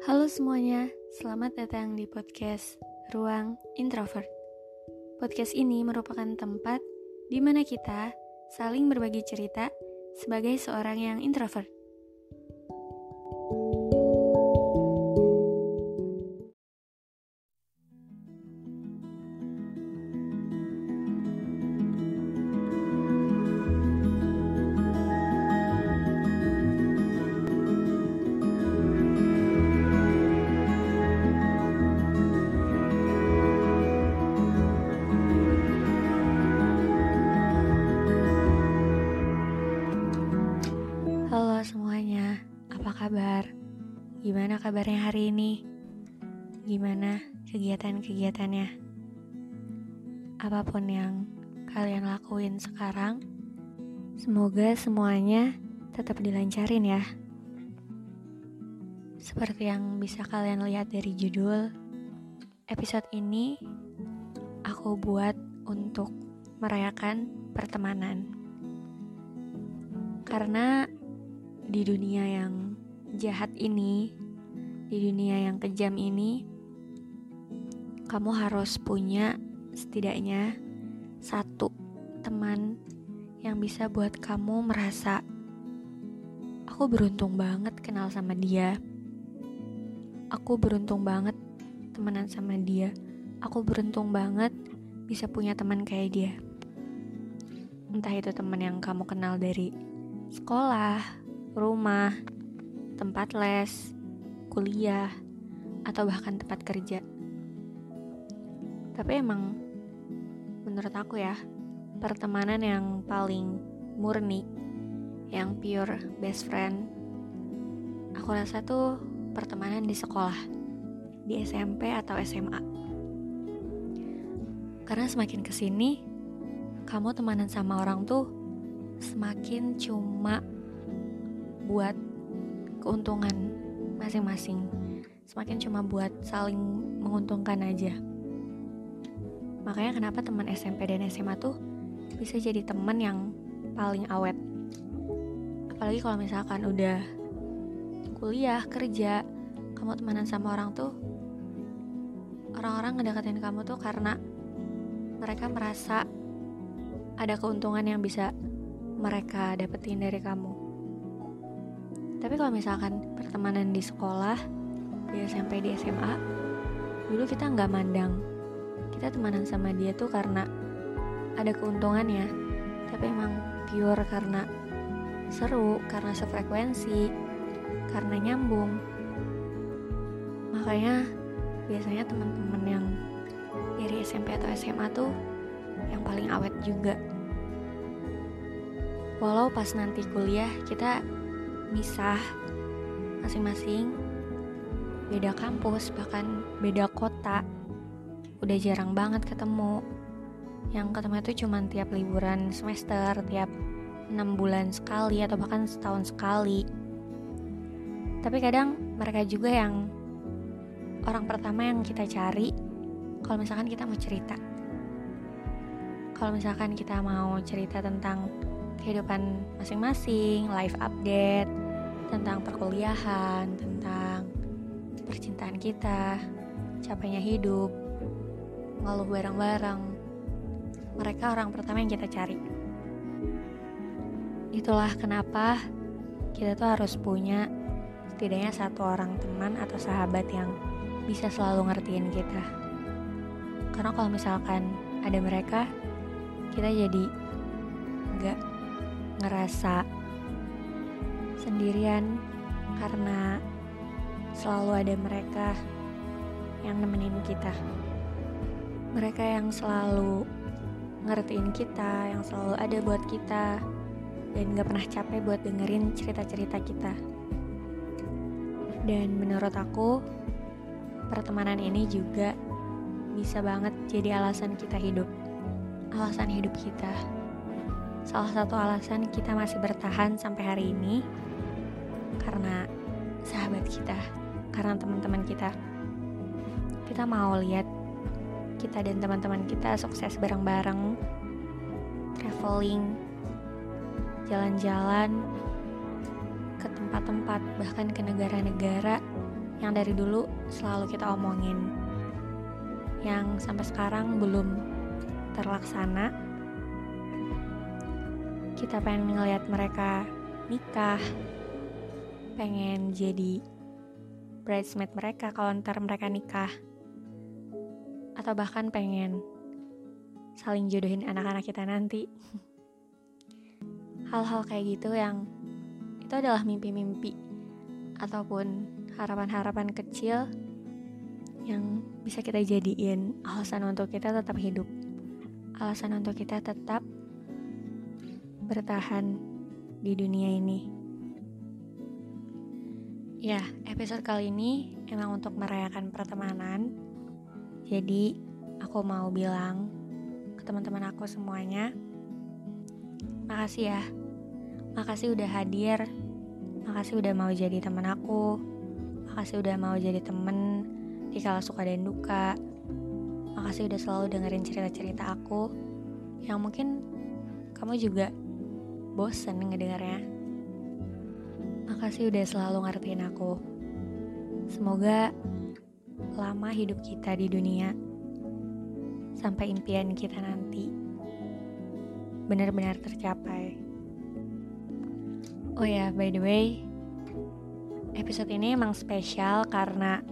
Halo semuanya, selamat datang di podcast Ruang Introvert. Podcast ini merupakan tempat di mana kita saling berbagi cerita sebagai seorang yang introvert. Semuanya, apa kabar? Gimana kabarnya hari ini? Gimana kegiatan-kegiatannya? Apa pun yang kalian lakuin sekarang, semoga semuanya tetap dilancarin ya. Seperti yang bisa kalian lihat dari judul, episode ini aku buat untuk merayakan pertemanan. Karena di dunia yang jahat ini, di dunia yang kejam ini, kamu harus punya setidaknya satu teman yang bisa buat kamu merasa aku beruntung banget kenal sama dia. Aku beruntung banget temenan sama dia. Aku beruntung banget bisa punya teman kayak dia. Entah itu teman yang kamu kenal dari sekolah, rumah, tempat les, kuliah, atau bahkan tempat kerja. Tapi emang menurut aku ya, pertemanan yang paling murni, yang pure best friend, aku rasa tuh pertemanan di sekolah, di SMP atau SMA. Karena semakin ke sini, kamu temanan sama orang tuh semakin cuma buat keuntungan masing-masing. Semakin cuma buat saling menguntungkan aja. Makanya kenapa teman SMP dan SMA tuh bisa jadi teman yang paling awet. Apalagi kalau misalkan udah kuliah, kerja, kamu temenan sama orang tuh orang-orang ngedeketin kamu tuh karena mereka merasa ada keuntungan yang bisa mereka dapetin dari kamu. Tapi kalau misalkan pertemanan di sekolah, di SMP, di SMA, dulu kita nggak mandang. Kita temanan sama dia tuh karena ada keuntungannya. Tapi emang pure karena seru, karena sefrekuensi, karena nyambung. Makanya biasanya teman-teman yang dari SMP atau SMA tuh yang paling awet juga. Walau pas nanti kuliah kita misah masing-masing beda kampus bahkan beda kota. Udah jarang banget ketemu. Yang ketemu itu cuma tiap liburan semester tiap enam bulan sekali atau bahkan setahun sekali. Tapi kadang mereka juga yang orang pertama yang kita cari kalau misalkan kita mau cerita. Kalau misalkan kita mau cerita tentang kehidupan masing-masing, live update tentang perkuliahan, tentang percintaan kita, capeknya hidup, ngeluh bareng-bareng. Mereka orang pertama yang kita cari. Itulah kenapa kita tuh harus punya setidaknya satu orang teman atau sahabat yang bisa selalu ngertiin kita. Karena kalau misalkan ada mereka, kita jadi nggak ngerasa sendirian karena selalu ada mereka yang nemenin kita. mereka yang selalu ngertiin kita, yang selalu ada buat kita, dan gak pernah capek buat dengerin cerita-cerita kita. Dan menurut aku, pertemanan ini juga bisa banget jadi alasan kita hidup. Alasan hidup kita. Salah satu alasan kita masih bertahan sampai hari ini karena sahabat kita, karena teman-teman kita. Kita mau lihat kita dan teman-teman kita sukses bareng-bareng, traveling, jalan-jalan ke tempat-tempat, bahkan ke negara-negara yang dari dulu selalu kita omongin, yang sampai sekarang belum terlaksana. Kita pengen ngeliat mereka nikah, pengen jadi bridesmaid mereka kalau ntar mereka nikah atau bahkan pengen saling jodohin anak-anak kita nanti. Hal-hal kayak gitu yang itu adalah mimpi-mimpi ataupun harapan-harapan kecil yang bisa kita jadiin alasan untuk kita tetap hidup. Alasan untuk kita tetap bertahan di dunia ini. Ya, episode kali ini emang untuk merayakan pertemanan. Jadi aku mau bilang ke teman-teman aku semuanya, makasih ya, makasih udah hadir, makasih udah mau jadi teman aku, makasih udah mau jadi temen di kala suka dan duka, makasih udah selalu dengerin cerita-cerita aku, yang mungkin kamu juga bosen ngedengarnya. Makasih udah selalu ngertiin aku. Semoga lama hidup kita di dunia sampai impian kita nanti benar-benar tercapai. Oh ya, by the way, episode ini emang spesial karena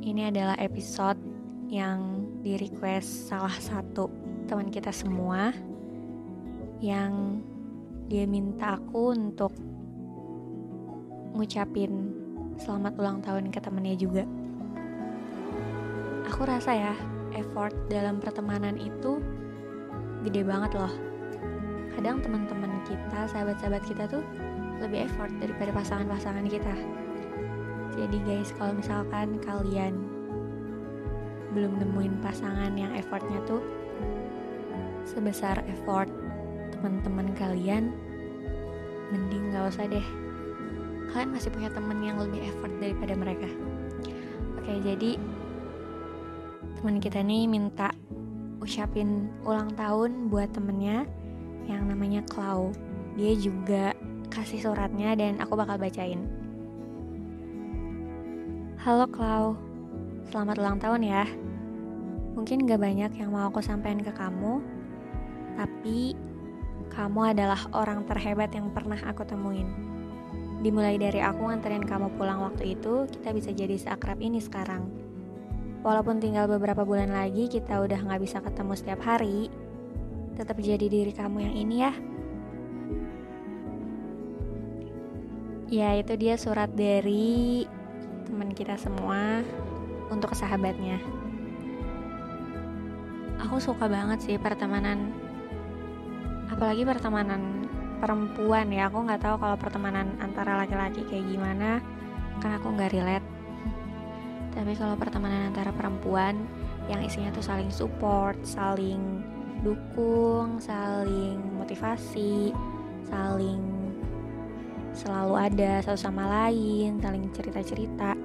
ini adalah episode yang di request salah satu teman kita semua yang dia minta aku untuk ngucapin selamat ulang tahun ke temennya juga. Aku rasa ya effort dalam pertemanan itu gede banget loh. Kadang teman-teman kita sahabat-sahabat kita tuh lebih effort daripada pasangan-pasangan kita. Jadi guys kalau misalkan kalian belum nemuin pasangan yang effortnya tuh sebesar effort teman-teman kalian mending gak usah deh kalian masih punya temen yang lebih effort daripada mereka oke jadi teman kita nih minta ucapin ulang tahun buat temennya yang namanya Clau. Dia juga kasih suratnya dan aku bakal bacain. Halo Clau, selamat ulang tahun ya. Mungkin gak banyak yang mau aku sampaikan ke kamu, tapi kamu adalah orang terhebat yang pernah aku temuin. Dimulai dari aku nganterin kamu pulang waktu itu, kita bisa jadi seakrab ini sekarang. Walaupun tinggal beberapa bulan lagi kita udah gak bisa ketemu setiap hari, tetap jadi diri kamu yang ini ya. Ya itu dia surat dari teman kita semua untuk sahabatnya. Aku suka banget sih pertemanan, apalagi pertemanan perempuan ya. Aku nggak tahu kalau pertemanan antara laki-laki kayak gimana, karena aku nggak relate tapi kalau pertemanan antara perempuan yang isinya tuh saling support, saling dukung, saling motivasi, saling selalu ada satu sama lain, saling cerita-cerita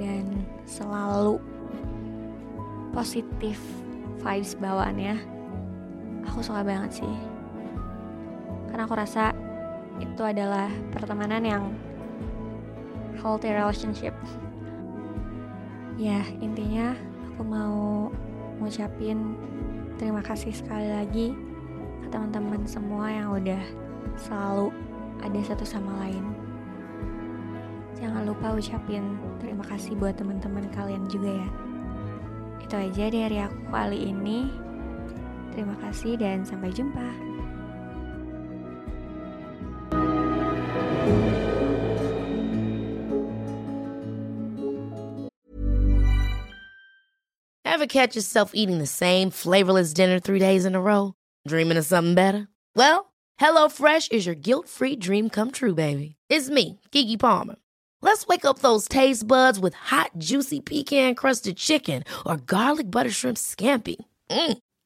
dan selalu positif vibes bawaannya. Aku suka banget sih. Karena aku rasa itu adalah pertemanan yang healthy relationship. Ya intinya aku mau ngucapin terima kasih sekali lagi ke teman-teman semua yang udah selalu ada satu sama lain. Jangan lupa ucapin terima kasih buat teman-teman kalian juga ya. Itu aja dari aku kali ini terima kasih dan sampai jumpa Ever catch yourself eating the same flavorless dinner three days in a row? Dreaming of something better? Well, HelloFresh is your guilt-free dream come true, baby. It's me, Kiki Palmer. Let's wake up those taste buds with hot, juicy pecan-crusted chicken or garlic butter shrimp scampi. Mm.